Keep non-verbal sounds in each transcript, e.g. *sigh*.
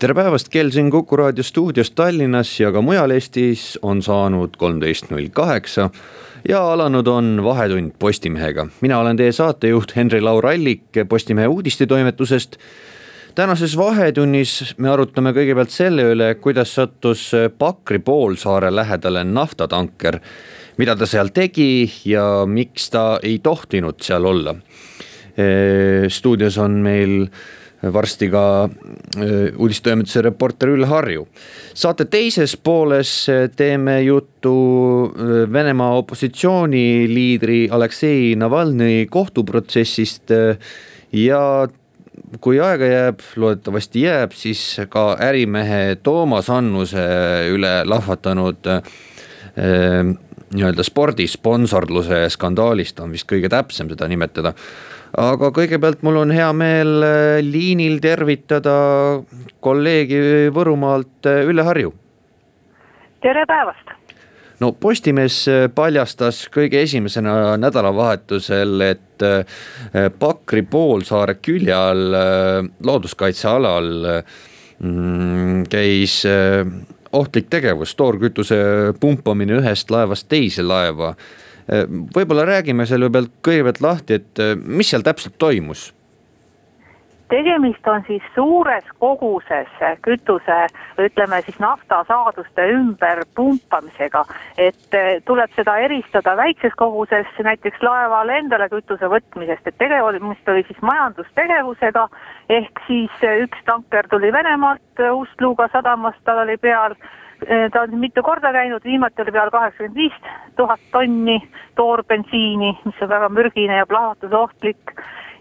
tere päevast, kell siin Kuku raadio stuudios Tallinnas ja ka mujal Eestis on saanud kolmteist null kaheksa. ja alanud on Vahetund Postimehega, mina olen teie saatejuht Henri-Laur Allik Postimehe uudistetoimetusest. tänases Vahetunnis me arutame kõigepealt selle üle, kuidas sattus Pakri poolsaare lähedale naftatanker. mida ta seal tegi ja miks ta ei tohtinud seal olla. stuudios on meil varsti ka äh, uudistoimetuse reporter Ülle Harju. saate teises pooles äh, teeme juttu äh, Venemaa opositsiooniliidri Aleksei Navalnõi kohtuprotsessist ja kui aega jääb, loodetavasti jääb, siis ka ärimehe Toomas Annuse üle lahvatanud nii-öelda spordisponsorluse skandaalist on vist kõige täpsem seda nimetada aga kõigepealt mul on hea meel äh, liinil tervitada kolleegi Võrumaalt äh, Ülle Harju. tere päevast. no Postimees äh, paljastas kõige esimesena nädalavahetusel, et Pakri poolsaare külje all looduskaitsealal mm, käis ohtlik tegevus, toorkütuse pumpamine ühest laevast teise laeva võib-olla räägime selle pealt kõigepealt lahti, et mis seal täpselt toimus? Tegemist on siis suures koguses kütuse, ütleme siis naftasaaduste ümberpumpamisega. et äh, tuleb seda eristada väikses koguses näiteks laeval endale kütuse võtmisest, et tegemist oli siis majandustegevusega. ehk siis üks tanker tuli Venemaalt Ust-Luga sadamast, tal oli peal Eh, ta on mitu korda käinud, viimati oli peal kaheksakümmend viis tuhat tonni toorbensiini, mis on väga mürgine ja plahvatusohtlik.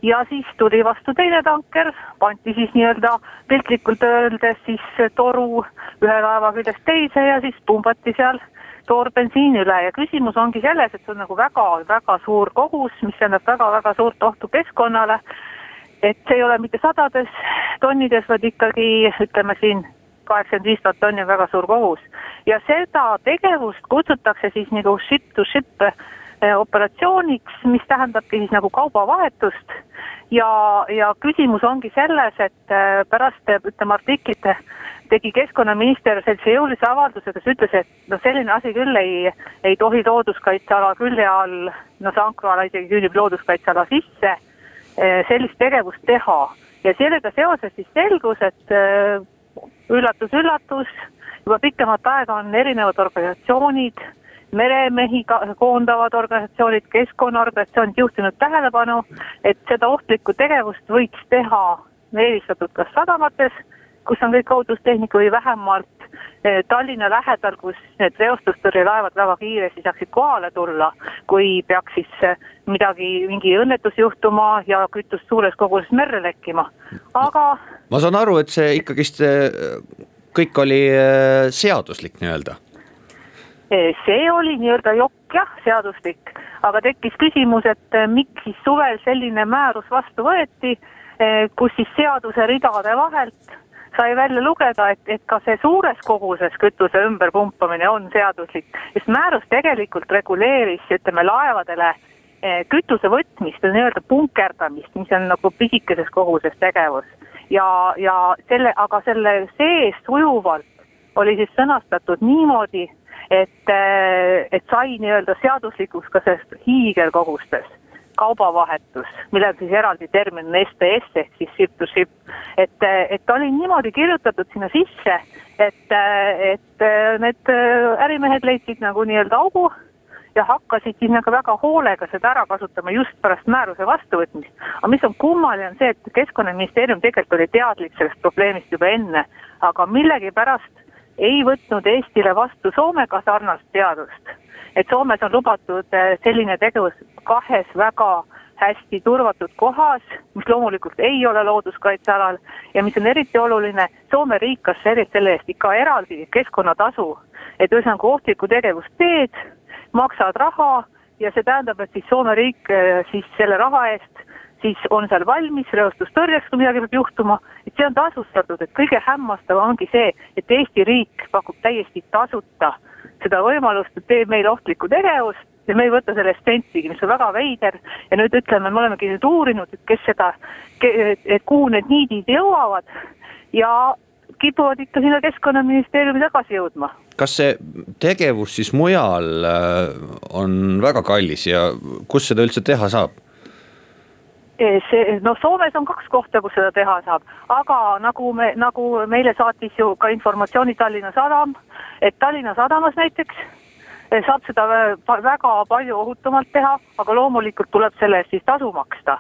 Ja siis tuli vastu teine tanker, pandi siis nii-öelda piltlikult öeldes siis toru ühe laeva küljest teise ja siis pumbati seal toorbensiini üle ja küsimus ongi selles, et see on nagu väga-väga suur kogus, mis tähendab väga-väga suurt ohtu keskkonnale. et see ei ole mitte sadades tonnides, vaid ikkagi ütleme siin kaheksakümmend viis tuhat tonni on väga suur kogus. ja seda tegevust kutsutakse siis nagu ship to ship operatsiooniks, mis tähendabki siis nagu kaubavahetust. ja, ja küsimus ongi selles, et eh, pärast ütleme artiklit tegi keskkonnaminister sellise jõulise avalduse, kes ütles, et noh, selline asi küll ei, ei tohi looduskaitseala külje all, no see ankruala isegi küünib looduskaitseala sisse, eh, sellist tegevust teha ja sellega seoses siis selgus, et üllatus-üllatus, juba pikemat aega on erinevad organisatsioonid, meremehi koondavad organisatsioonid, keskkonnaorganisatsioonid juhtinud tähelepanu, et seda ohtlikku tegevust võiks teha eelistatud kas sadamates, kus on kõik ohutustehnika või vähemalt eh, Tallinna lähedal, kus need reostustõrjelaevad väga kiiresti saaksid kohale tulla, kui peaks siis eh, midagi, mingi õnnetus juhtuma ja kütust suures koguses merre lekkima, aga. ma saan aru, et see ikkagist kõik oli seaduslik nii-öelda see oli nii-öelda jokk jah, seaduslik, aga tekkis küsimus, et äh, miks siis suvel selline määrus vastu võeti, äh, kus siis seaduse ridade vahelt sai välja lugeda, et, et ka see suures koguses kütuse ümberpumpamine on seaduslik, sest määrus tegelikult reguleeris, ütleme laevadele kütuse võtmist ja nii-öelda punkerdamist, mis on nagu pisikeses koguses tegevus. Ja, ja selle, aga selle sees sujuvalt oli siis sõnastatud niimoodi, et, et sai nii-öelda seaduslikuks ka sellest hiigelkogustes kaubavahetus, millel siis eraldi termin on SPS ehk siis ship to ship. et, et ta oli niimoodi kirjutatud sinna sisse, et, et need ärimehed leidsid nagu nii-öelda augu ja hakkasid siis nagu väga hoolega seda ära kasutama just pärast määruse vastuvõtmist. aga mis on kummaline, on see, et keskkonnaministeerium tegelikult oli teadlik sellest probleemist juba enne, aga millegipärast ei võtnud Eestile vastu Soomega sarnast seadust. et Soomes on lubatud eh, selline tegevus kahes väga hästi turvatud kohas, mis loomulikult ei ole looduskaitsealal ja mis on eriti oluline, Soome riik kas selle eest ikka eraldi keskkonnatasu, et ühesõnaga ohtlikku tegevust teed, maksad raha ja see tähendab, et siis Soome riik eh, siis selle raha eest siis on seal valmis reostustõrjeks, kui midagi peab juhtuma, et see on tasustatud, et kõige hämmastavam ongi see, et Eesti riik pakub täiesti tasuta seda võimalust, et teeb meile ohtlikku tegevust ja me ei võta selle eest sentigi, mis on väga veider ja nüüd ütleme, me olemegi nüüd uurinud, et kes seda, kuhu need niidid jõuavad ja kipuvad ikka sinna Keskkonnaministeeriumi tagasi jõudma. kas see tegevus siis mujal äh, on väga kallis ja kus seda üldse teha saab? E, see, no Soomes on kaks kohta, kus seda teha saab, aga nagu me, nagu meile saatis ju ka informatsiooni Tallinna Sadam, et Tallinna Sadamas näiteks saab seda väga palju ohutumalt teha, aga loomulikult tuleb selle eest siis tasu maksta.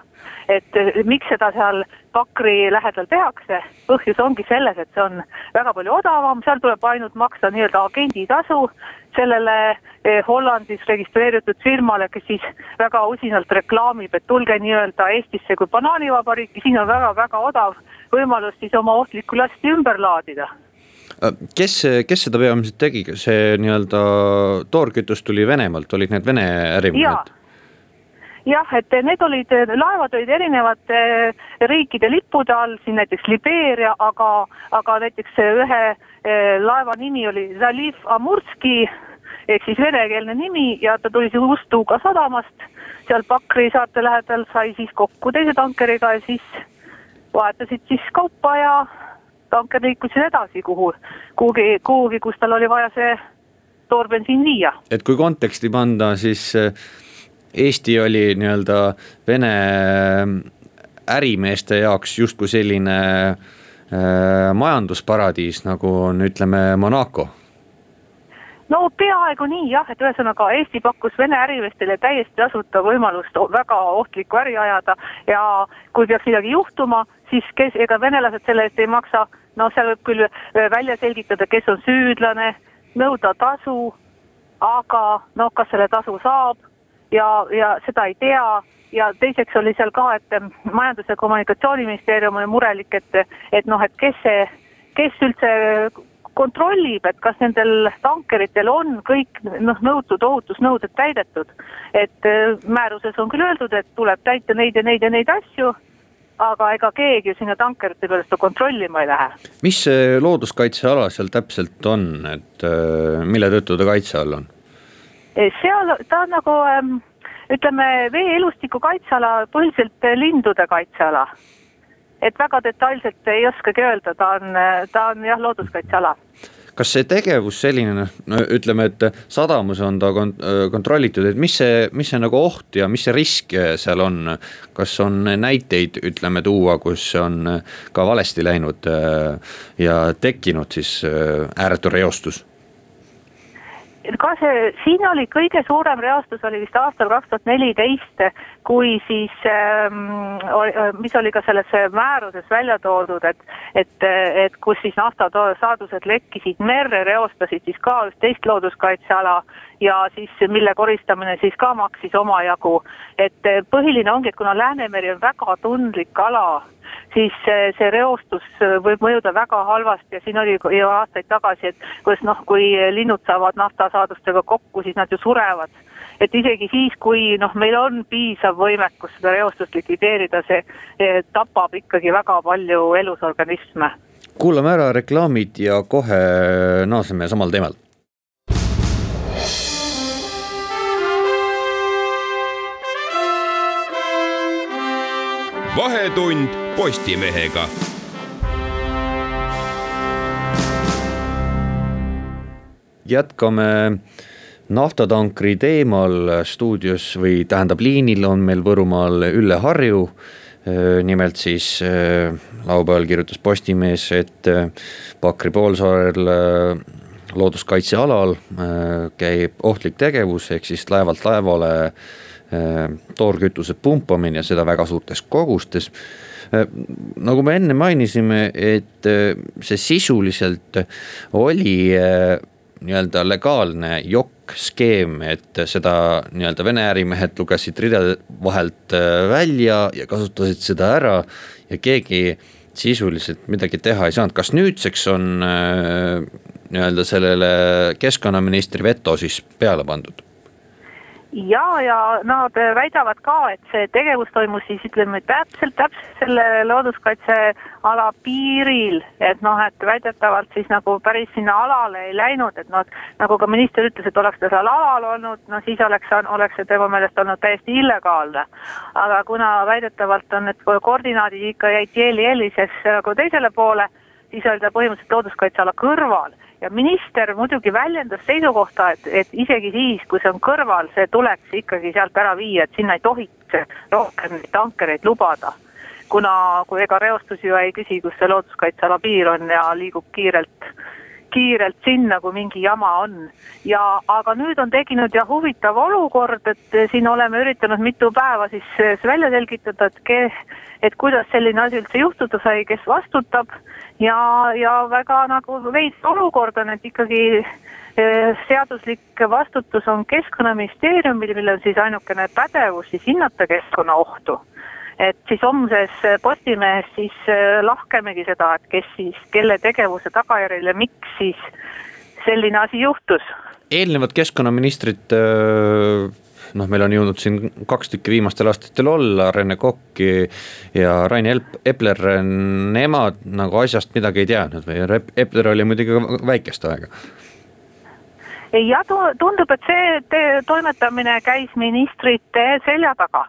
et eh, miks seda seal Pakri lähedal tehakse, põhjus ongi selles, et see on väga palju odavam, seal tuleb ainult maksta nii-öelda agenditasu sellele eh, Hollandis registreeritud firmale, kes siis väga usinalt reklaamib, et tulge nii-öelda Eestisse kui banaanivabariiki, siin on väga-väga odav võimalus siis oma ohtlikku lasti ümber laadida kes, kes seda peamiselt tegi, see nii-öelda toorkütus tuli Venemaalt, olid need Vene ärimehed? jah, et need olid, laevad olid erinevate riikide lippude all, siin näiteks Libeeria, aga, aga näiteks ühe eh, laeva nimi oli Zaliv Amurski ehk siis venekeelne nimi ja ta tuli siis Ustuga sadamast, seal Pakri saarte lähedal sai siis kokku teise tankeriga ja siis vahetasid siis kaupa ja tanker liikus siis edasi, kuhu, kuhugi, kuhugi, kus tal oli vaja see toorbensiin viia. et kui konteksti panda, siis eh, Eesti oli nii-öelda Vene eh, ärimeeste jaoks justkui selline äh, majandusparadiis, nagu on, ütleme, Monaco no peaaegu nii jah, et ühesõnaga Eesti pakkus Vene ärimeestele täiesti tasuta võimalust väga ohtlikku äri ajada ja kui peaks midagi juhtuma, siis kes, ega venelased selle eest ei maksa, no seal võib küll äh, välja selgitada, kes on süüdlane, nõuda tasu, aga noh, kas selle tasu saab ja, ja seda ei tea. Ja teiseks oli seal ka, et ähm, Majandus- ja Kommunikatsiooniministeerium oli murelik, et, et noh, et kes see, kes üldse kontrollib, et kas nendel tankeritel on kõik noh, nõutud ohutusnõuded täidetud. et äh, määruses on küll öeldud, et tuleb täita neid ja neid ja neid asju, aga ega keegi sinna tankerite peale seda kontrollima ei lähe. mis see looduskaitseala seal täpselt on, et äh, mille tõttu ta kaitse all on? E, seal ta on nagu ähm, ütleme, veeelustiku kaitseala, põhiliselt lindude kaitseala et väga detailselt ei oskagi öelda, ta on, ta on jah, looduskaitseala kas see tegevus selline, no ütleme, et sadamas on ta kont-, kontrollitud, et mis see, mis see nagu oht ja mis see risk seal on? kas on näiteid, ütleme, tuua, kus on ka valesti läinud ja tekkinud siis ääretu reostus? Ka see, siin oli kõige suurem reostus oli vist aastal kaks tuhat neliteist, kui siis ähm,, mis oli ka selles määruses välja toodud, et, et, et kus siis naftasaadused lekkisid merre, reostasid siis ka just teist looduskaitseala ja siis mille koristamine siis ka maksis omajagu. et põhiline ongi, et kuna Läänemeri on väga tundlik ala siis see reostus võib mõjuda väga halvasti ja siin oli ju aastaid tagasi, et kuidas noh, kui linnud saavad naftasaadustega kokku, siis nad ju surevad. et isegi siis, kui noh, meil on piisav võimekus seda reostust likvideerida, see tapab ikkagi väga palju elusorganisme. kuulame ära reklaamid ja kohe naaseme samal teemal vahetund Postimehega. jätkame naftatankri teemal stuudios või tähendab liinil on meil Võrumaal Ülle Harju. nimelt siis laupäeval kirjutas Postimees, et Pakri poolsaarel looduskaitsealal käib ohtlik tegevus, ehk siis laevalt laevale Äh, toorkütuse pumpamine ja seda väga suurtes kogustes. Äh, nagu me enne mainisime, et äh, see sisuliselt oli nii-öelda legaalne jokk-skeem, et seda nii-öelda Vene ärimehed lugesid ridade vahelt äh, välja ja kasutasid seda ära ja keegi sisuliselt midagi teha ei saanud, kas nüüdseks on äh, nii-öelda sellele keskkonnaministri veto siis peale pandud? Ja, ja nad väidavad ka, et see tegevus toimus siis ütleme täpselt, täpselt selle looduskaitseala piiril, et noh, et väidetavalt siis nagu päris sinna alale ei läinud, et noh, nagu ka minister ütles, et oleks ta seal alal olnud, no siis oleks, oleks see tema meelest olnud täiesti illegaalne. aga kuna väidetavalt on need koordinaadid ikka jäid Jeli-Elisesse nagu teisele poole, siis oli ta põhimõtteliselt looduskaitseala kõrval ja minister muidugi väljendas seisukohta, et, et isegi siis, kui see on kõrval, see tuleks ikkagi sealt ära viia, et sinna ei tohiks rohkem tankereid lubada. kuna, kui ega reostus ju ei küsi, kus see looduskaitseala piir on ja liigub kiirelt, kiirelt sinna, kui mingi jama on. ja, aga nüüd on tekkinud jah huvitav olukord, et siin oleme üritanud mitu päeva siis välja selgitada, et ke-, et kuidas selline asi üldse juhtuda sai, kes vastutab ja, ja väga nagu veits olukord on, et ikkagi eh, seaduslik vastutus on Keskkonnaministeeriumil, millel siis ainukene pädevus siis hinnata keskkonnaohtu. Et siis homses Postimehes siis eh, lahkemegi seda, et kes siis, kelle tegevuse tagajärjel ja miks siis selline asi juhtus. eelnevad keskkonnaministrid äh noh, meil on jõudnud siin kaks tükki viimastel aastatel olla, Rene Kokk ja Rain Epler, nemad nagu asjast midagi ei teadnud või Epler oli muidugi väikest aega jah, tundub, et see toimetamine käis ministrite selja taga.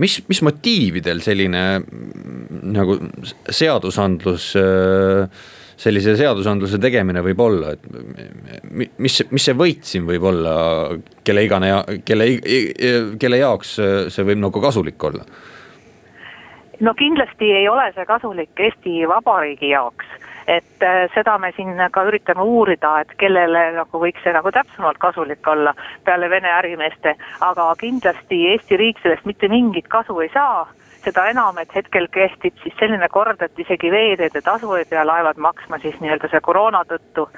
Mis, mis motiividel selline nagu seadusandlus äh, sellise seadusandluse tegemine võib olla, et mis, mis see võit siin võib olla, kelle igane, kelle, kelle jaoks see võib nagu kasulik olla? No kindlasti ei ole see kasulik Eesti Vabariigi jaoks et äh, seda me siin ka üritame uurida, et kellele nagu võiks see nagu täpsemalt kasulik olla peale Vene ärimeeste, aga kindlasti Eesti riik sellest mitte mingit kasu ei saa seda enam, et hetkel kehtib siis selline kord, et isegi veeteede tasu ei pea laevad maksma siis nii-öelda see koroona tõttu.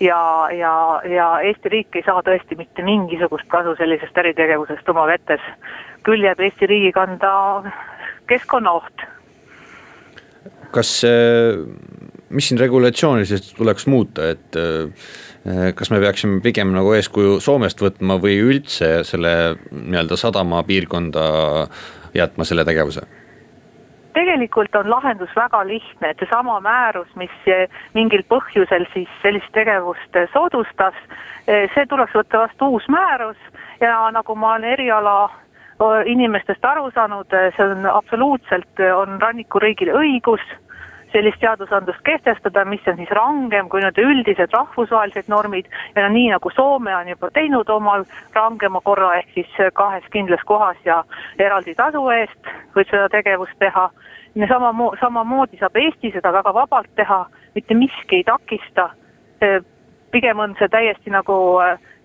ja, ja, ja Eesti riik ei saa tõesti mitte mingisugust kasu sellisest äritegevusest oma vetes. küll jääb Eesti riigi kanda keskkonnaoht. kas, mis siin regulatsiooniliselt tuleks muuta, et kas me peaksime pigem nagu eeskuju Soomest võtma või üldse selle nii-öelda sadamapiirkonda jätma selle tegevuse? tegelikult on lahendus väga lihtne, et seesama määrus, mis mingil põhjusel siis sellist tegevust soodustas, see tuleks võtta vastu uus määrus ja nagu ma olen eriala inimestest aru saanud, see on absoluutselt, on rannikuriigil õigus sellist seadusandlust kehtestada, mis on siis rangem kui need üldised rahvusvahelised normid ja no nii nagu Soome on juba teinud omal rangema korra, ehk siis kahes kindlas kohas ja eraldi tasu eest võib seda tegevust teha. sama, samamoodi saab Eesti seda väga vabalt teha, mitte miski ei takista pigem on see täiesti nagu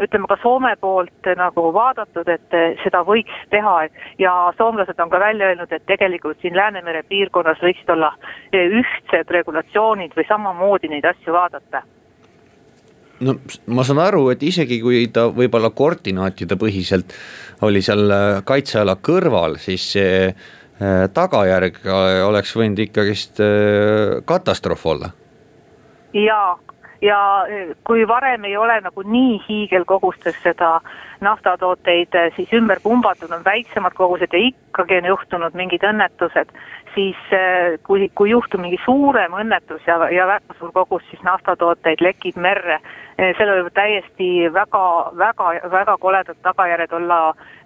ütleme ka Soome poolt nagu vaadatud, et seda võiks teha ja soomlased on ka välja öelnud, et tegelikult siin Läänemere piirkonnas võiksid olla ühtsed regulatsioonid või samamoodi neid asju vaadata no ma saan aru, et isegi kui ta võib-olla koordinaatide põhiselt oli seal kaitseala kõrval, siis see tagajärg oleks võinud ikkagist katastroof olla. jaa, ja eh, kui varem ei ole nagu nii hiigelkogustes seda naftatooteid eh, siis ümber pumbatud, on väiksemad kogused ja ikkagi on juhtunud mingid õnnetused, siis eh, kui, kui juhtub mingi suurem õnnetus ja, ja väga suur kogus siis naftatooteid lekib merre, sellel võib täiesti väga, väga, väga koledad tagajärjed olla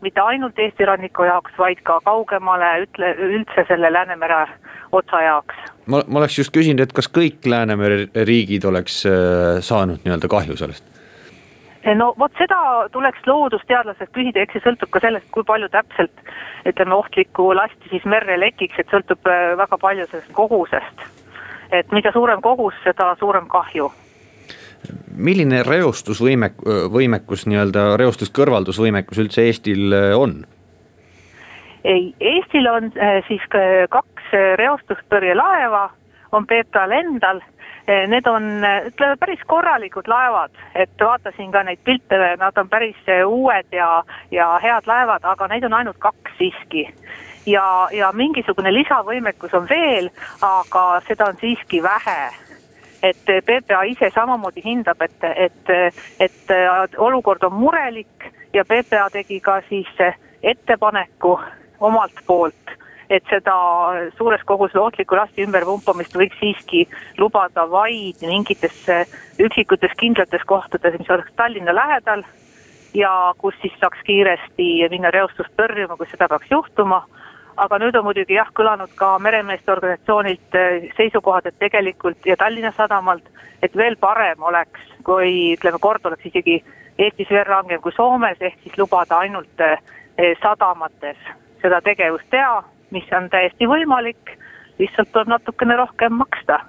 mitte ainult Eesti ranniku jaoks, vaid ka kaugemale ütle, üldse selle Läänemere otsa jaoks ma, ma oleks just küsinud, et kas kõik Läänemere riigid oleks äh, saanud nii-öelda kahju sellest? No vot seda tuleks loodusteadlaselt küsida, eks see sõltub ka sellest, kui palju täpselt ütleme, ohtlikku lasti siis merre lekiks, et sõltub äh, väga palju sellest kogusest. et mida suurem kogus, seda suurem kahju. milline reostusvõimek-, võimekus nii-öelda reostuskõrvaldusvõimekus üldse Eestil äh, on? ei, Eestil on siis kaks reostustõrjelaeva on PPA-l endal Need on, ütleme päris korralikud laevad, et vaatasin ka neid pilte, nad on päris uued ja, ja head laevad, aga neid on ainult kaks siiski. Ja, ja mingisugune lisavõimekus on veel, aga seda on siiski vähe. Et PPA ise samamoodi hindab, et, et, et olukord on murelik ja PPA tegi ka siis ettepaneku omalt poolt, et seda suures koguses ohtlikku lasti ümberpumpamist võiks siiski lubada vaid mingites üksikutes kindlates kohtades, mis oleks Tallinna lähedal ja kus siis saaks kiiresti minna reostust tõrjuma, kui seda peaks juhtuma. Aga nüüd on muidugi jah, kõlanud ka meremeeste organisatsioonilt eh, seisukohad, et tegelikult ja Tallinna Sadamalt, et veel parem oleks, kui ütleme, kord oleks isegi Eestis veel rangem kui Soomes, ehk siis lubada ainult eh, sadamates seda tegevust teha, mis on täiesti võimalik, lihtsalt tuleb natukene rohkem maksta.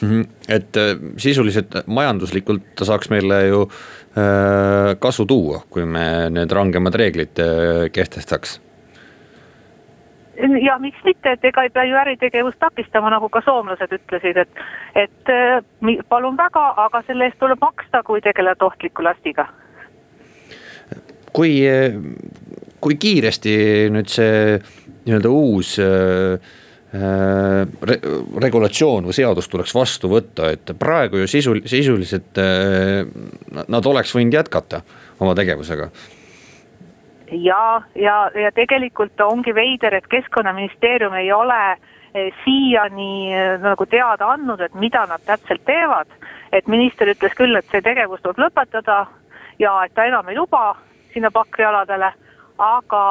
-hmm. et äh, sisuliselt majanduslikult ta saaks meile ju äh, kasu tuua, kui me need rangemad reeglid äh, kehtestaks ja miks mitte, et ega ei pea ju äritegevust takistama, nagu ka soomlased ütlesid, et, et äh, palun väga, aga selle eest tuleb maksta, kui tegeled ohtliku lastiga. kui, kui kiiresti nüüd see nii-öelda uus äh, äh, re, regulatsioon või seadus tuleks vastu võtta, et praegu ju sisul, sisuliselt nad oleks võinud jätkata oma tegevusega ja, ja, ja tegelikult ongi veider, et keskkonnaministeerium ei ole siiani nagu teada andnud, et mida nad täpselt teevad. et minister ütles küll, et see tegevus tuleb lõpetada ja et ta enam ei luba sinna pakrialadele, aga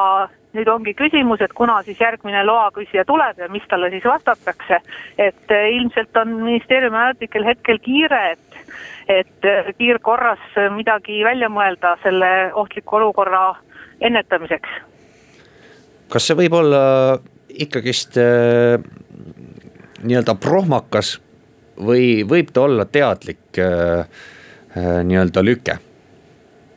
nüüd ongi küsimus, et kuna siis järgmine loaküsija tuleb ja mis talle siis vastatakse. et eh, ilmselt on ministeeriumi ametnikel hetkel kiire, et, et kiirkorras midagi välja mõelda selle ohtliku olukorra ennetamiseks. kas see võib olla ikkagist äh, nii-öelda prohmakas või võib ta olla teadlik äh, nii-öelda lüke?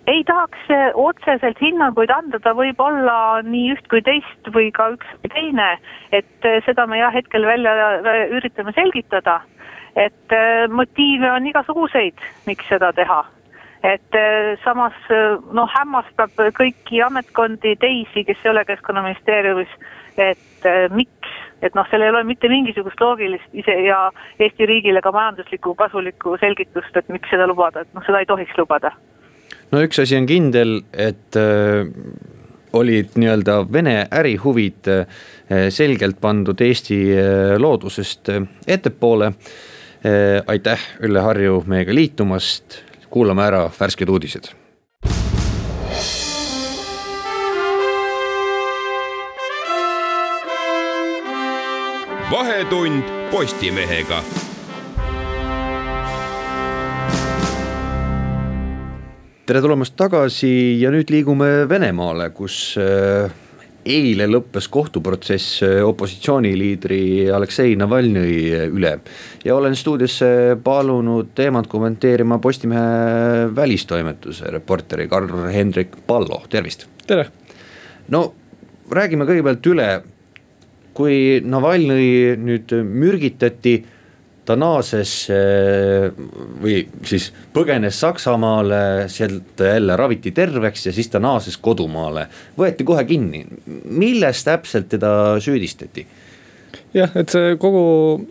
Ei tahaks äh, otseselt hinnanguid anda, ta võib olla nii üht kui teist või ka üks või teine, et äh, seda me jah, hetkel välja üritame selgitada. et motiive on igasuguseid, miks seda teha et samas noh, hämmastab kõiki ametkondi, teisi, kes ei ole keskkonnaministeeriumis, et miks, et noh, seal ei ole mitte mingisugust loogilist ise ja Eesti riigile ka majanduslikku kasulikku selgitust, et miks seda lubada, et noh, seda ei tohiks lubada. No üks asi on kindel, et äh, olid nii-öelda Vene ärihuvid äh, selgelt pandud Eesti äh, loodusest ettepoole äh,. aitäh, Ülle Harju, meiega liitumast kuulame ära värsked uudised. vahetund Postimehega tere tulemast tagasi ja nüüd liigume Venemaale, kus äh, eile lõppes kohtuprotsess äh, opositsiooniliidri Aleksei Navalnõi üle. ja olen stuudiosse palunud teemat kommenteerima Postimehe välistoimetuse reporteri Karl-Hendrik Pallo, tervist. tere. no räägime kõigepealt üle, kui Navalnõi nüüd mürgitati ta naases või siis põgenes Saksamaale, sealt jälle raviti terveks ja siis ta naases kodumaale. võeti kohe kinni, milles täpselt teda süüdistati? jah, et see kogu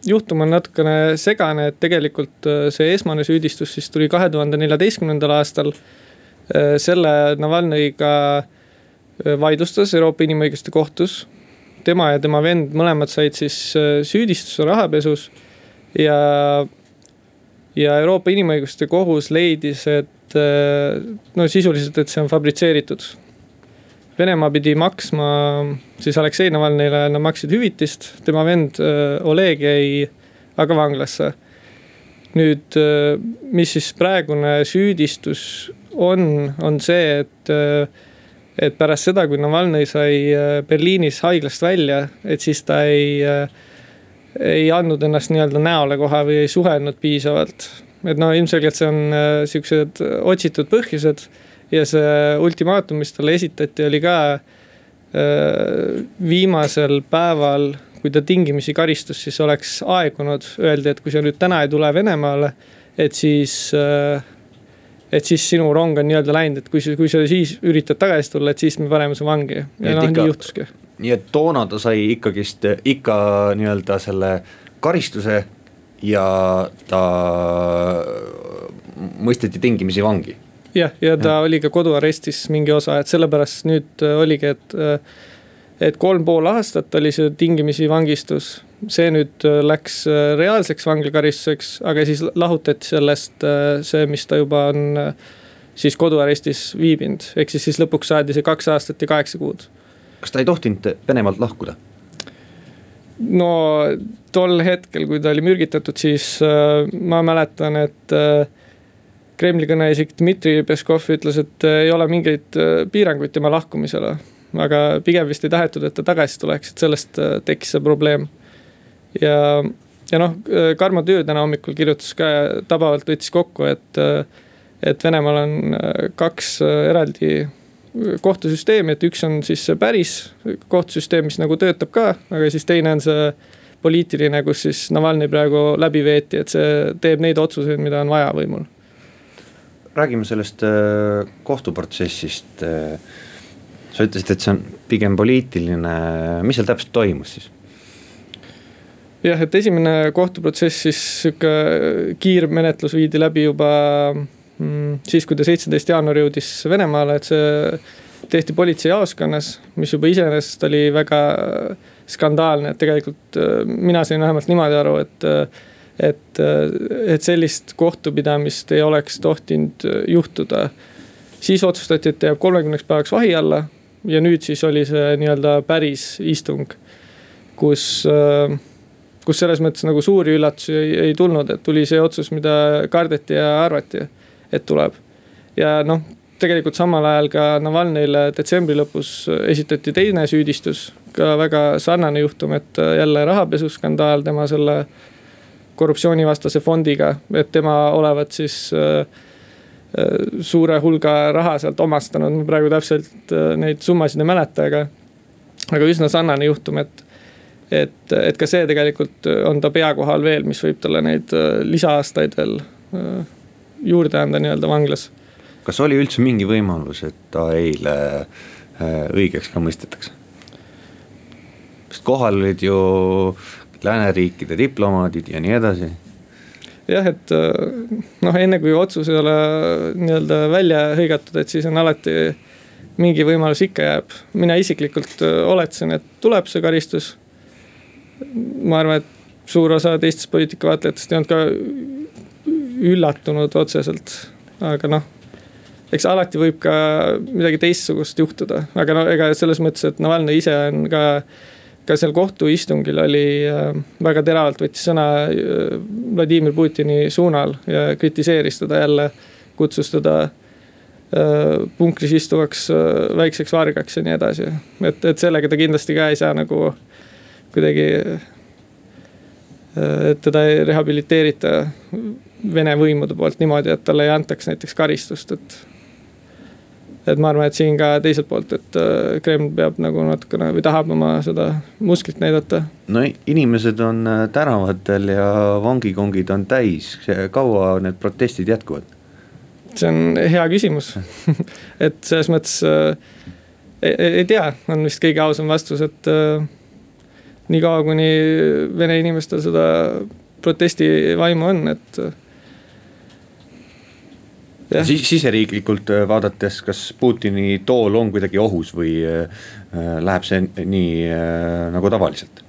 juhtum on natukene segane, et tegelikult äh, see esmane süüdistus siis tuli kahe tuhande neljateistkümnendal aastal. Äh, selle Navalnõiga vaidlustas Euroopa Inimõiguste Kohtus. tema ja tema vend mõlemad said siis süüdistuse rahapesus ja, ja Euroopa Inimõiguste Kohus leidis, et äh, no sisuliselt, et see on fabritseeritud. Venemaa pidi maksma siis Aleksei Navalnõile, nad maksid hüvitist, tema vend äh, Oleg jäi aga vanglasse. nüüd, äh, mis siis praegune süüdistus on, on see, et et pärast seda, kui Navalnõi sai Berliinis haiglast välja, et siis ta ei äh, ei andnud ennast nii-öelda näole kohe või ei suhelnud piisavalt. et no ilmselgelt see on äh, siuksed otsitud põhjused ja see ultimaatum, mis talle esitati, oli ka äh, viimasel päeval, kui ta tingimisi karistus, siis oleks aegunud, öeldi, et kui sa nüüd täna ei tule Venemaale, et siis äh, et siis sinu rong on nii-öelda läinud, et kui sa, kui sa siis üritad tagasi tulla, et siis me paneme su vangi ja noh, nii juhtuski. Nii et toona ta sai ikkagist ikka nii-öelda selle karistuse ja ta mõisteti tingimisi vangi. jah, ja ta ja. oli ka koduarestis mingi osa, et sellepärast nüüd oligi, et et kolm pool aastat oli see tingimisi vangistus. see nüüd läks reaalseks vanglakaristuseks, aga siis lahutati sellest see, mis ta juba on siis koduarestis viibinud, ehk siis, siis lõpuks saadi see kaks aastat ja kaheksa kuud. Kas ta ei tohtinud Venemaalt lahkuda? no tol hetkel, kui ta oli mürgitatud, siis äh, ma mäletan, et äh, Kremli kõneisik Dmitri Peskov ütles, et äh, ei ole mingeid äh, piiranguid tema lahkumisele aga pigem vist ei tahetud, et ta tagasi tuleks, et sellest äh, tekkis see probleem. ja, ja noh, äh, Karmo Töö täna hommikul kirjutas ka tabavalt võttis kokku, et, et Venemaal on kaks eraldi kohtusüsteemi, et üks on siis see päris kohtusüsteem, mis nagu töötab ka, aga siis teine on see poliitiline, kus siis Navalnõi praegu läbi veeti, et see teeb neid otsuseid, mida on vaja võimul. räägime sellest kohtuprotsessist sa ütlesid, et see on pigem poliitiline, mis seal täpselt toimus siis? jah, et esimene kohtuprotsess siis sihuke kiirmenetlus viidi läbi juba siis, kui ta seitseteist jaanuar jõudis Venemaale, et see tehti politseijaoskonnas, mis juba iseenesest oli väga skandaalne, et tegelikult äh, mina sain vähemalt niimoodi aru, et et, et sellist kohtupidamist ei oleks tohtinud juhtuda. siis otsustati, et ta jääb kolmekümneks päevaks vahi alla ja nüüd siis oli see nii-öelda päris istung, kus, äh, kus selles mõttes nagu suuri üllatusi ei, ei tulnud, et tuli see otsus, mida kardeti ja arvati, et tuleb. ja noh, tegelikult samal ajal ka Navalnõile detsembri lõpus esitati teine süüdistus, ka väga sarnane juhtum, et jälle rahapesuskandaal tema selle korruptsioonivastase fondiga, et tema olevat siis äh, Äh, suure hulga raha sealt omastanud, ma praegu täpselt äh, neid summasid ei mäleta, aga. aga üsna sarnane juhtum, et, et, et ka see tegelikult on ta pea kohal veel, mis võib talle neid lisaaastaid veel juurde anda nii-öelda vanglas. kas oli üldse mingi võimalus, et ta eile õigeks ka mõistetakse? sest kohal olid ju lääneriikide diplomaadid ja nii edasi jah, et äh, noh, enne kui otsus ei ole nii-öelda välja hõigatud, et siis on alati mingi võimalus ikka jääb. mina isiklikult äh, oletasin, et tuleb see karistus. ma arvan, et suur osa teistest poliitikavaatlejatest ei olnud ka üllatunud otseselt, aga noh eks alati võib ka midagi teistsugust juhtuda, aga no ega selles mõttes, et Navalnõi ise on ka ka seal kohtuistungil oli äh, väga teravalt võttis sõna äh, Vladimir Putini suunal ja kritiseeris teda jälle, kutsus teda äh, punkris istuvaks väikseks vargaks ja nii edasi. et, et sellega ta kindlasti ka ei saa nagu kuidagi, et teda ei rehabiliteerita Vene võimude poolt niimoodi, et talle ei antaks näiteks karistust, et et ma arvan, et siin ka teiselt poolt, et äh, Kreml peab nagu natukene või tahab oma seda musklit näidata. no inimesed on äh, tänavatel ja vangikongid on täis, kaua need protestid jätkuvad? see on hea küsimus *laughs* et selles mõttes äh, ei, ei tea, on vist kõige ausam vastus, et äh, niikaua, kuni vene inimestel seda protestivaimu on, et siis siseriiklikult äh, vaadates, kas Putini tool on kuidagi ohus või äh, läheb see nii äh, nagu tavaliselt?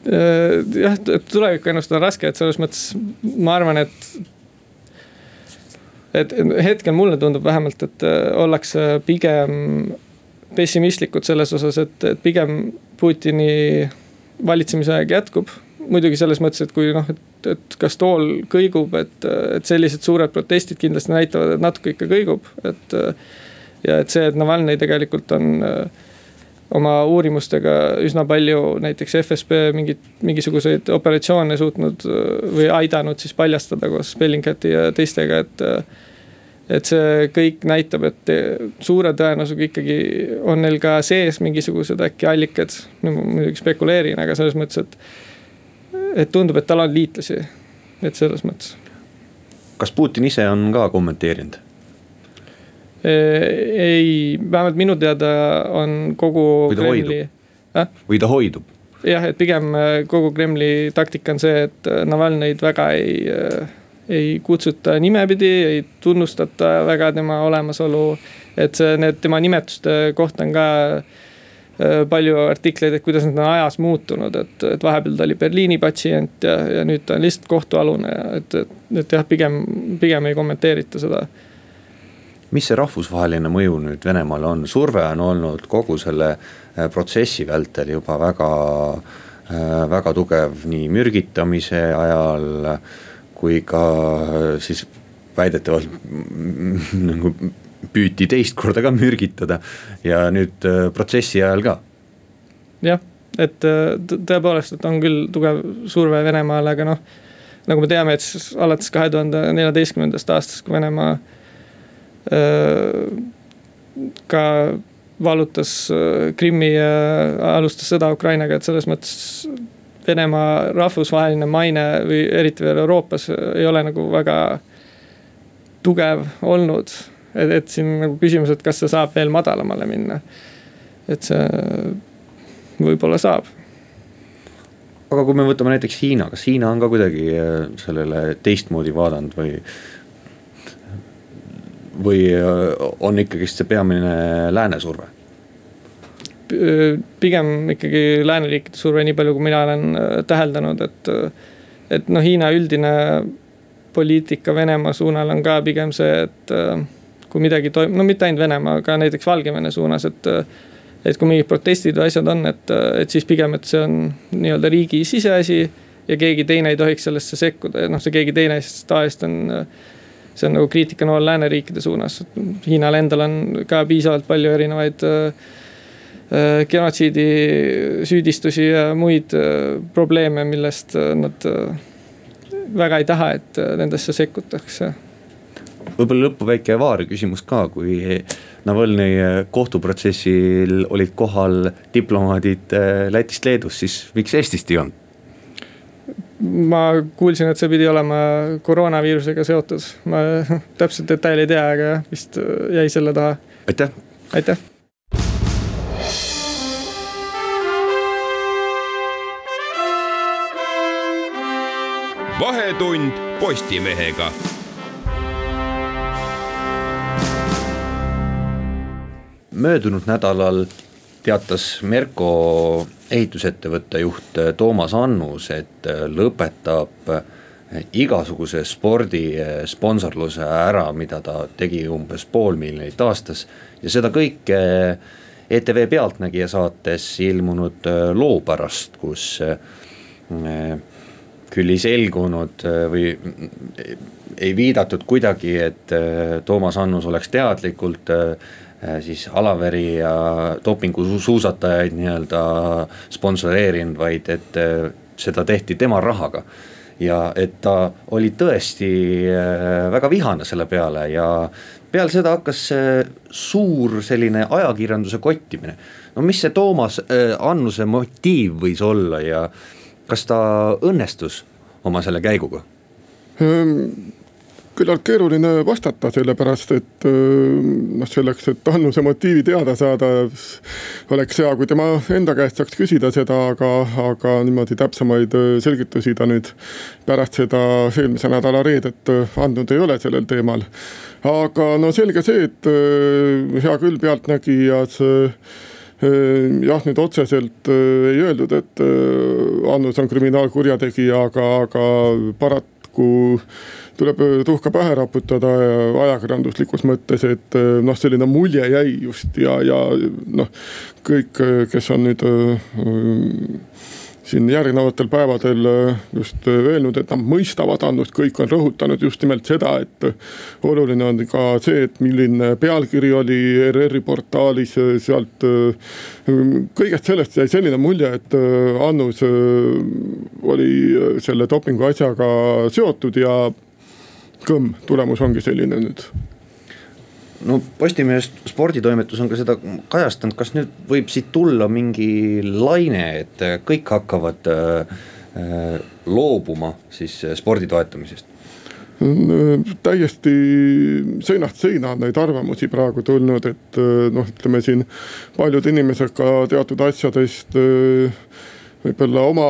jah, tulevikku ennustada on raske, et selles mõttes ma arvan, et. et hetkel mulle tundub vähemalt, et ollakse pigem pessimistlikud selles osas, et, pigem Putini valitsemise aeg jätkub muidugi selles mõttes, et kui noh, et, et kas tool kõigub, et, et sellised suured protestid kindlasti näitavad, et natuke ikka kõigub, et. ja et see, et Navalnõi tegelikult on oma uurimustega üsna palju näiteks FSB mingit, mingisuguseid operatsioone suutnud või aidanud siis paljastada koos Bellingcati ja teistega, et. et see kõik näitab, et suure tõenäosusega ikkagi on neil ka sees mingisugused äkki allikad. no ma muidugi spekuleerin, aga selles mõttes, et, et tundub, et tal on liitlasi, et selles mõttes. kas Putin ise on ka kommenteerinud? ei, vähemalt minu teada on kogu või ta Kremli... hoidub äh?? või ta hoidub? jah, et pigem kogu Kremli taktika on see, et Navalnõid väga ei ei kutsuta nimepidi, ei tunnustata väga tema olemasolu. et see, need tema nimetuste kohta on ka äh, palju artikleid, et kuidas need on ajas muutunud, et, et vahepeal ta oli Berliini patsient ja, ja nüüd ta on lihtsalt kohtualune et, et, et jah, pigem, pigem ei kommenteerita seda. mis see rahvusvaheline mõju nüüd Venemaal on, surve on olnud kogu selle äh, protsessi vältel juba väga, äh, väga tugev nii mürgitamise ajal kui ka äh, siis väidetavalt *laughs* nagu püüti teist korda ka mürgitada ja nüüd äh, protsessi ajal ka. jah, et äh, tõepoolest, et on küll tugev surve Venemaale, aga noh. nagu me teame, et siis alates kahe tuhande neljateistkümnendast aastast, kui Venemaa öö, ka vallutas Krimmi ja alustas sõda Ukrainaga, et selles mõttes Venemaa rahvusvaheline maine või eriti veel Euroopas ei ole nagu väga tugev olnud. Et, et siin nagu küsimus, et kas see saab veel madalamale minna. et see võib-olla saab. aga kui me võtame näiteks Hiina, kas Hiina on ka kuidagi äh, sellele teistmoodi vaadanud või? või äh, on ikkagist see peamine lääne surve? pigem ikkagi lääneriikide surve, nii palju kui mina olen äh, täheldanud, et. Et noh, Hiina üldine poliitika Venemaa suunal on ka pigem see, et kui midagi toimub, no mitte ainult Venemaa, aga näiteks Valgevene suunas, et. et kui mingid protestid või asjad on, et, et siis pigem, et see on nii-öelda riigi siseasi. ja keegi teine ei tohiks sellesse sekkuda ja noh, see keegi teine siis tavaliselt on see on nagu kriitikanool lääneriikide suunas. Hiinal endal on ka piisavalt palju erinevaid äh, Äh, genotsiidi süüdistusi ja muid äh, probleeme, millest äh, nad väga ei taha, et nendesse sekkutakse. Võib-olla lõppu väike avaari küsimus ka, kui Navalnõi kohtuprotsessil olid kohal diplomaadid Lätist, Leedust, siis miks Eestist ei olnud? ma kuulsin, et see pidi olema koroonaviirusega seotud, ma *laughs* täpselt detaili ei tea, aga vist jäi selle taha. aitäh. aitäh vahetund Postimehega. Möödunud nädalal teatas Merko ehitusettevõtte juht Toomas Annus, et lõpetab igasuguse spordi sponsorluse ära, mida ta tegi umbes pool miljonit aastas. ja seda kõike ETV Pealtnägija saates ilmunud loo pärast, kus küll ei selgunud või ei viidatud kuidagi, et Toomas Annus oleks teadlikult siis Alaveri ja dopingusuusatajaid nii-öelda sponsoreerinud, vaid et seda tehti tema rahaga. ja et ta oli tõesti väga vihane selle peale ja peale seda hakkas suur selline ajakirjanduse kottimine. no mis see Toomas Annuse motiiv võis olla ja kas ta õnnestus oma selle käiguga? Küllalt keeruline vastata, sellepärast et ehm, noh, selleks, et Annuse motiivi teada saada, oleks hea, kui tema enda käest saaks küsida seda, aga, aga niimoodi täpsemaid ehm, selgitusi ta nüüd pärast seda eelmise nädala reedet andnud ei ole sellel teemal. aga no selge see, et hea küll, Pealtnägijas jah, nüüd otseselt äh, ei öeldud, et äh, Annus on kriminaalkurjategija, aga, aga paraku tuleb äh, tuhka pähe raputada ajakirjanduslikus mõttes, et noh, selline mulje jäi just ja, ja noh, kõik, kes on nüüd siin järgnevatel päevadel äh, just äh, öelnud, et nad mõistavad Annust, kõik on rõhutanud just nimelt seda, et äh, oluline on ka see, et milline pealkiri oli ERR-i portaalis, sealt kõigest sellest jäi selline mulje, et Annus oli selle dopingu asjaga seotud ja kõmm, tulemus ongi selline nüüd no Postimehe sporditoimetus on ka seda kajastanud, kas nüüd võib siit tulla mingi laine, et kõik hakkavad äh, äh loobuma siis spordi toetamisest? täiesti seinast seina on neid arvamusi praegu tulnud, et noh, ütleme siin paljud inimesed ka teatud asjadest võib-olla oma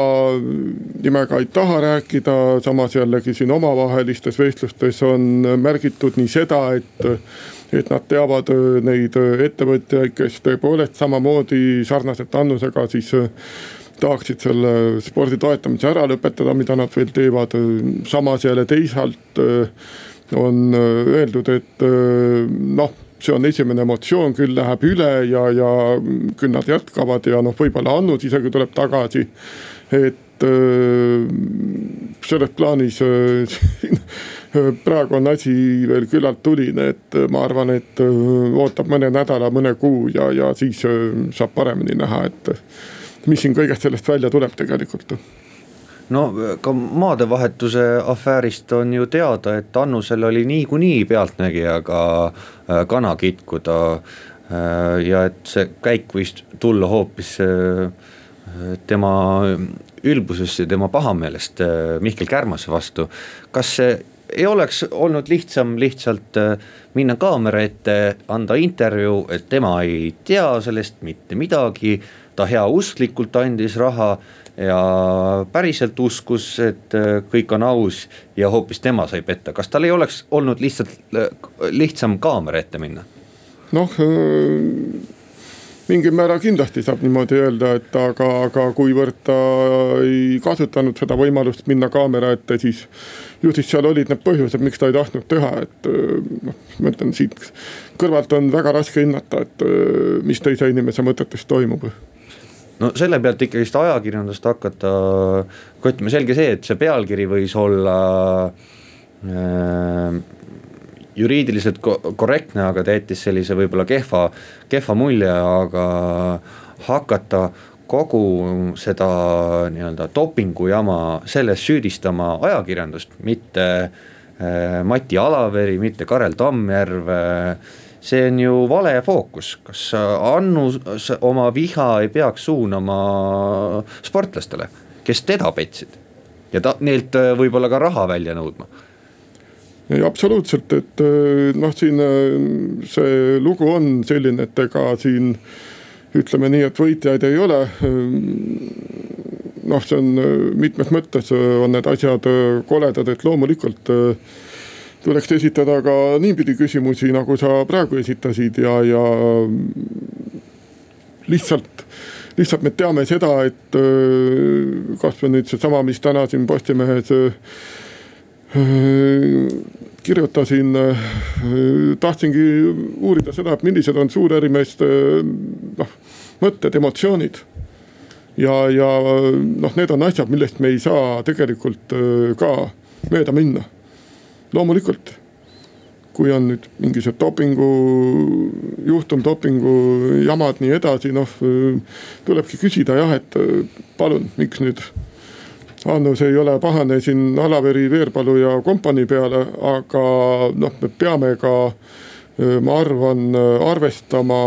nimega ei taha rääkida, samas jällegi siin omavahelistes vestlustes on märgitud nii seda, et et nad teavad neid ettevõtjaid, kes tõepoolest samamoodi sarnaselt Annusega siis tahaksid selle spordi toetamise ära lõpetada, mida nad veel teevad. samas jälle teisalt on öeldud, et noh see on esimene emotsioon, küll läheb üle ja, ja küll nad jätkavad ja noh, võib-olla Annus isegi tuleb tagasi. et selles plaanis *laughs* praegu on asi veel küllalt tuline, et ma arvan, et ootab mõne nädala, mõne kuu ja, ja siis saab paremini näha, et mis siin kõigest sellest välja tuleb tegelikult no ka maadevahetuse afäärist on ju teada, et Annusel oli niikuinii pealtnägijaga äh, kana kitkuda. Äh, ja et see käik võis tulla hoopis äh, tema ülbusest ja tema pahameelest Mihkel Kärmase vastu. kas see ei oleks olnud lihtsam lihtsalt minna kaamera ette, anda intervjuu, et tema ei tea sellest mitte midagi. ta heausklikult andis raha ja päriselt uskus, et äh, kõik on aus ja hoopis tema sai petta, kas tal ei oleks olnud lihtsalt äh, lihtsam kaamera ette minna? noh äh, mingil määral kindlasti saab niimoodi öelda, et aga, aga kuivõrd ta ei kasutanud seda võimalust minna kaamera ette, siis. ju siis seal olid need põhjused, miks ta ei tahtnud teha, et noh, ma ütlen siit kõrvalt on väga raske hinnata, et mis teise inimese mõtetes toimub no selle pealt ikkagist ajakirjandust hakata, ütleme, selge see, et see pealkiri võis olla äh, juriidiliselt korrektne, aga ta jättis sellise võib-olla kehva, kehva mulje, aga hakata kogu seda nii-öelda dopingujama selles süüdistama ajakirjandust, mitte äh, Mati Alaveri, mitte Karel Tammjärv äh, see on ju vale fookus, kas Annus oma viha ei peaks suunama sportlastele, kes teda petsid? Ja ta neilt äh, võib-olla ka raha välja nõudma. Ei absoluutselt, et äh, noh, siin äh, see lugu on selline, et ega siin ütleme nii, et võitjaid ei ole. noh, see on mitmes mõttes on need asjad koledad, et loomulikult tuleks esitada ka niipidi küsimusi, nagu sa praegu esitasid ja, ja lihtsalt, lihtsalt me teame seda, et äh, kasvõi nüüd seesama, mis täna siin Postimehes äh, kirjutasin, äh, tahtsingi uurida seda, et millised on suurärimeeste noh, mõtted, emotsioonid. Ja, ja noh, need on asjad, millest me ei saa tegelikult ka mööda minna loomulikult, kui on nüüd mingisugused dopingu juhtum, dopingu jamad, nii edasi, noh tulebki küsida jah, et palun, miks nüüd Annus ei ole pahane siin Alaveri, Veerpalu ja kompanii peale, aga noh, me peame ka ma arvan, arvestama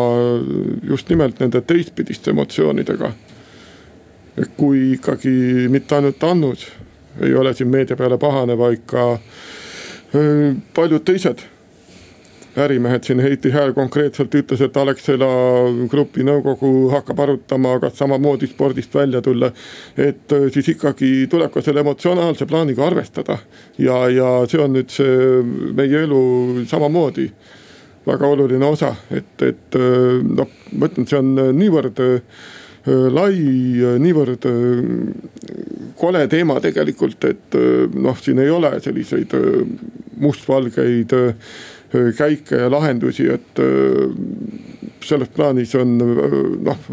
just nimelt nende teistpidiste emotsioonidega. kui ikkagi mitte ainult Annus ei ole siin meedia peale pahane, vaid ka paljud teised ärimehed siin, Heiti Hääl konkreetselt ütles, et Alexela grupi nõukogu hakkab arutama, kas samamoodi spordist välja tulla. et äh, siis ikkagi tuleb ka selle emotsionaalse plaaniga arvestada ja, ja see on nüüd see meie elu samamoodi väga oluline osa, et, et äh, noh, ma ütlen, see on niivõrd Äh, lai, äh, niivõrd äh, kole teema tegelikult, et noh, siin ei ole selliseid mustvalgeid käike ja lahendusi, et selles plaanis on noh,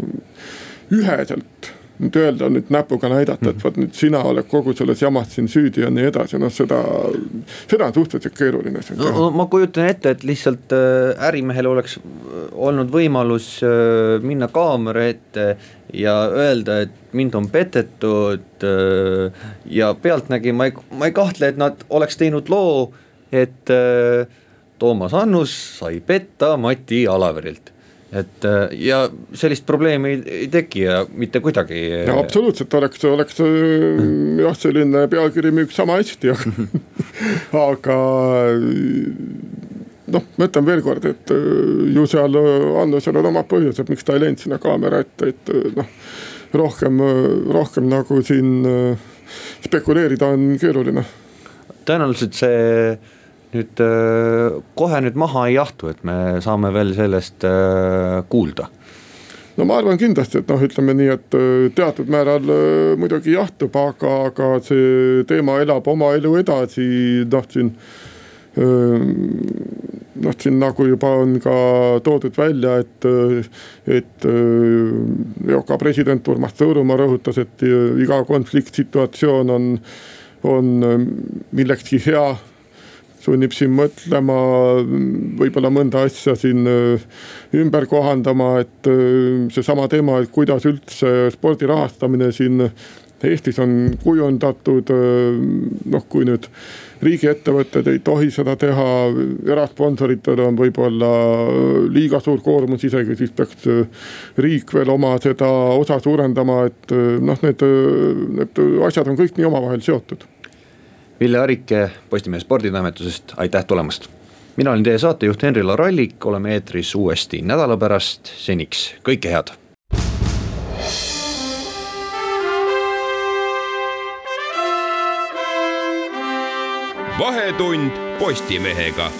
üheselt nüüd öelda nüüd näpuga näidata, et mhm. vot nüüd sina oled kogu selles jamas siin süüdi ja nii edasi, noh seda, seda on suhteliselt keeruline siin teha no,. ma kujutan ette, et lihtsalt äh, ärimehel oleks olnud võimalus äh, minna kaamera ette ja öelda, et mind on petetud äh, ja pealtnägi ma ei, ma ei kahtle, et nad oleks teinud loo, et Toomas Annus sai petta Mati Alaverilt et äh, ja sellist probleemi ei, ei teki ja mitte kuidagi. ja absoluutselt oleks, oleks mm. jah, selline pealkiri müüks sama hästi, aga *laughs* aga noh, ma ütlen veelkord, et ju seal Annusel on omad põhjused, miks ta ei läinud sinna kaamera ette, et noh. rohkem, rohkem nagu siin spekuleerida on keeruline. tõenäoliselt see nüüd äh, kohe nüüd maha ei jahtu, et me saame veel sellest äh, kuulda no ma arvan kindlasti, et noh, ütleme nii, et äh, teatud määral muidugi jahtub, aga, aga see teema elab oma elu edasi, noh siin. noh, siin nagu juba on ka toodud välja, et, et EOK president Urmas Tõõrumaa rõhutas, et iga konfliktsituatsioon on, on millekski hea sunnib siin mõtlema, võib-olla mõnda asja siin äh, ümber kohandama, et äh, seesama teema, et kuidas üldse spordi rahastamine siin Eestis on kujundatud, äh, noh, kui nüüd riigiettevõtted ei tohi seda teha, erasponsoritel on võib-olla liiga suur koormus isegi, siis peaks riik veel oma seda osa suurendama, et noh, need, need asjad on kõik nii omavahel seotud Ville Arike Postimehe sporditoimetusest, aitäh tulemast. mina olin teie saatejuht Henri Larallik, oleme eetris uuesti nädala pärast, seniks kõike head. vahetund Postimehega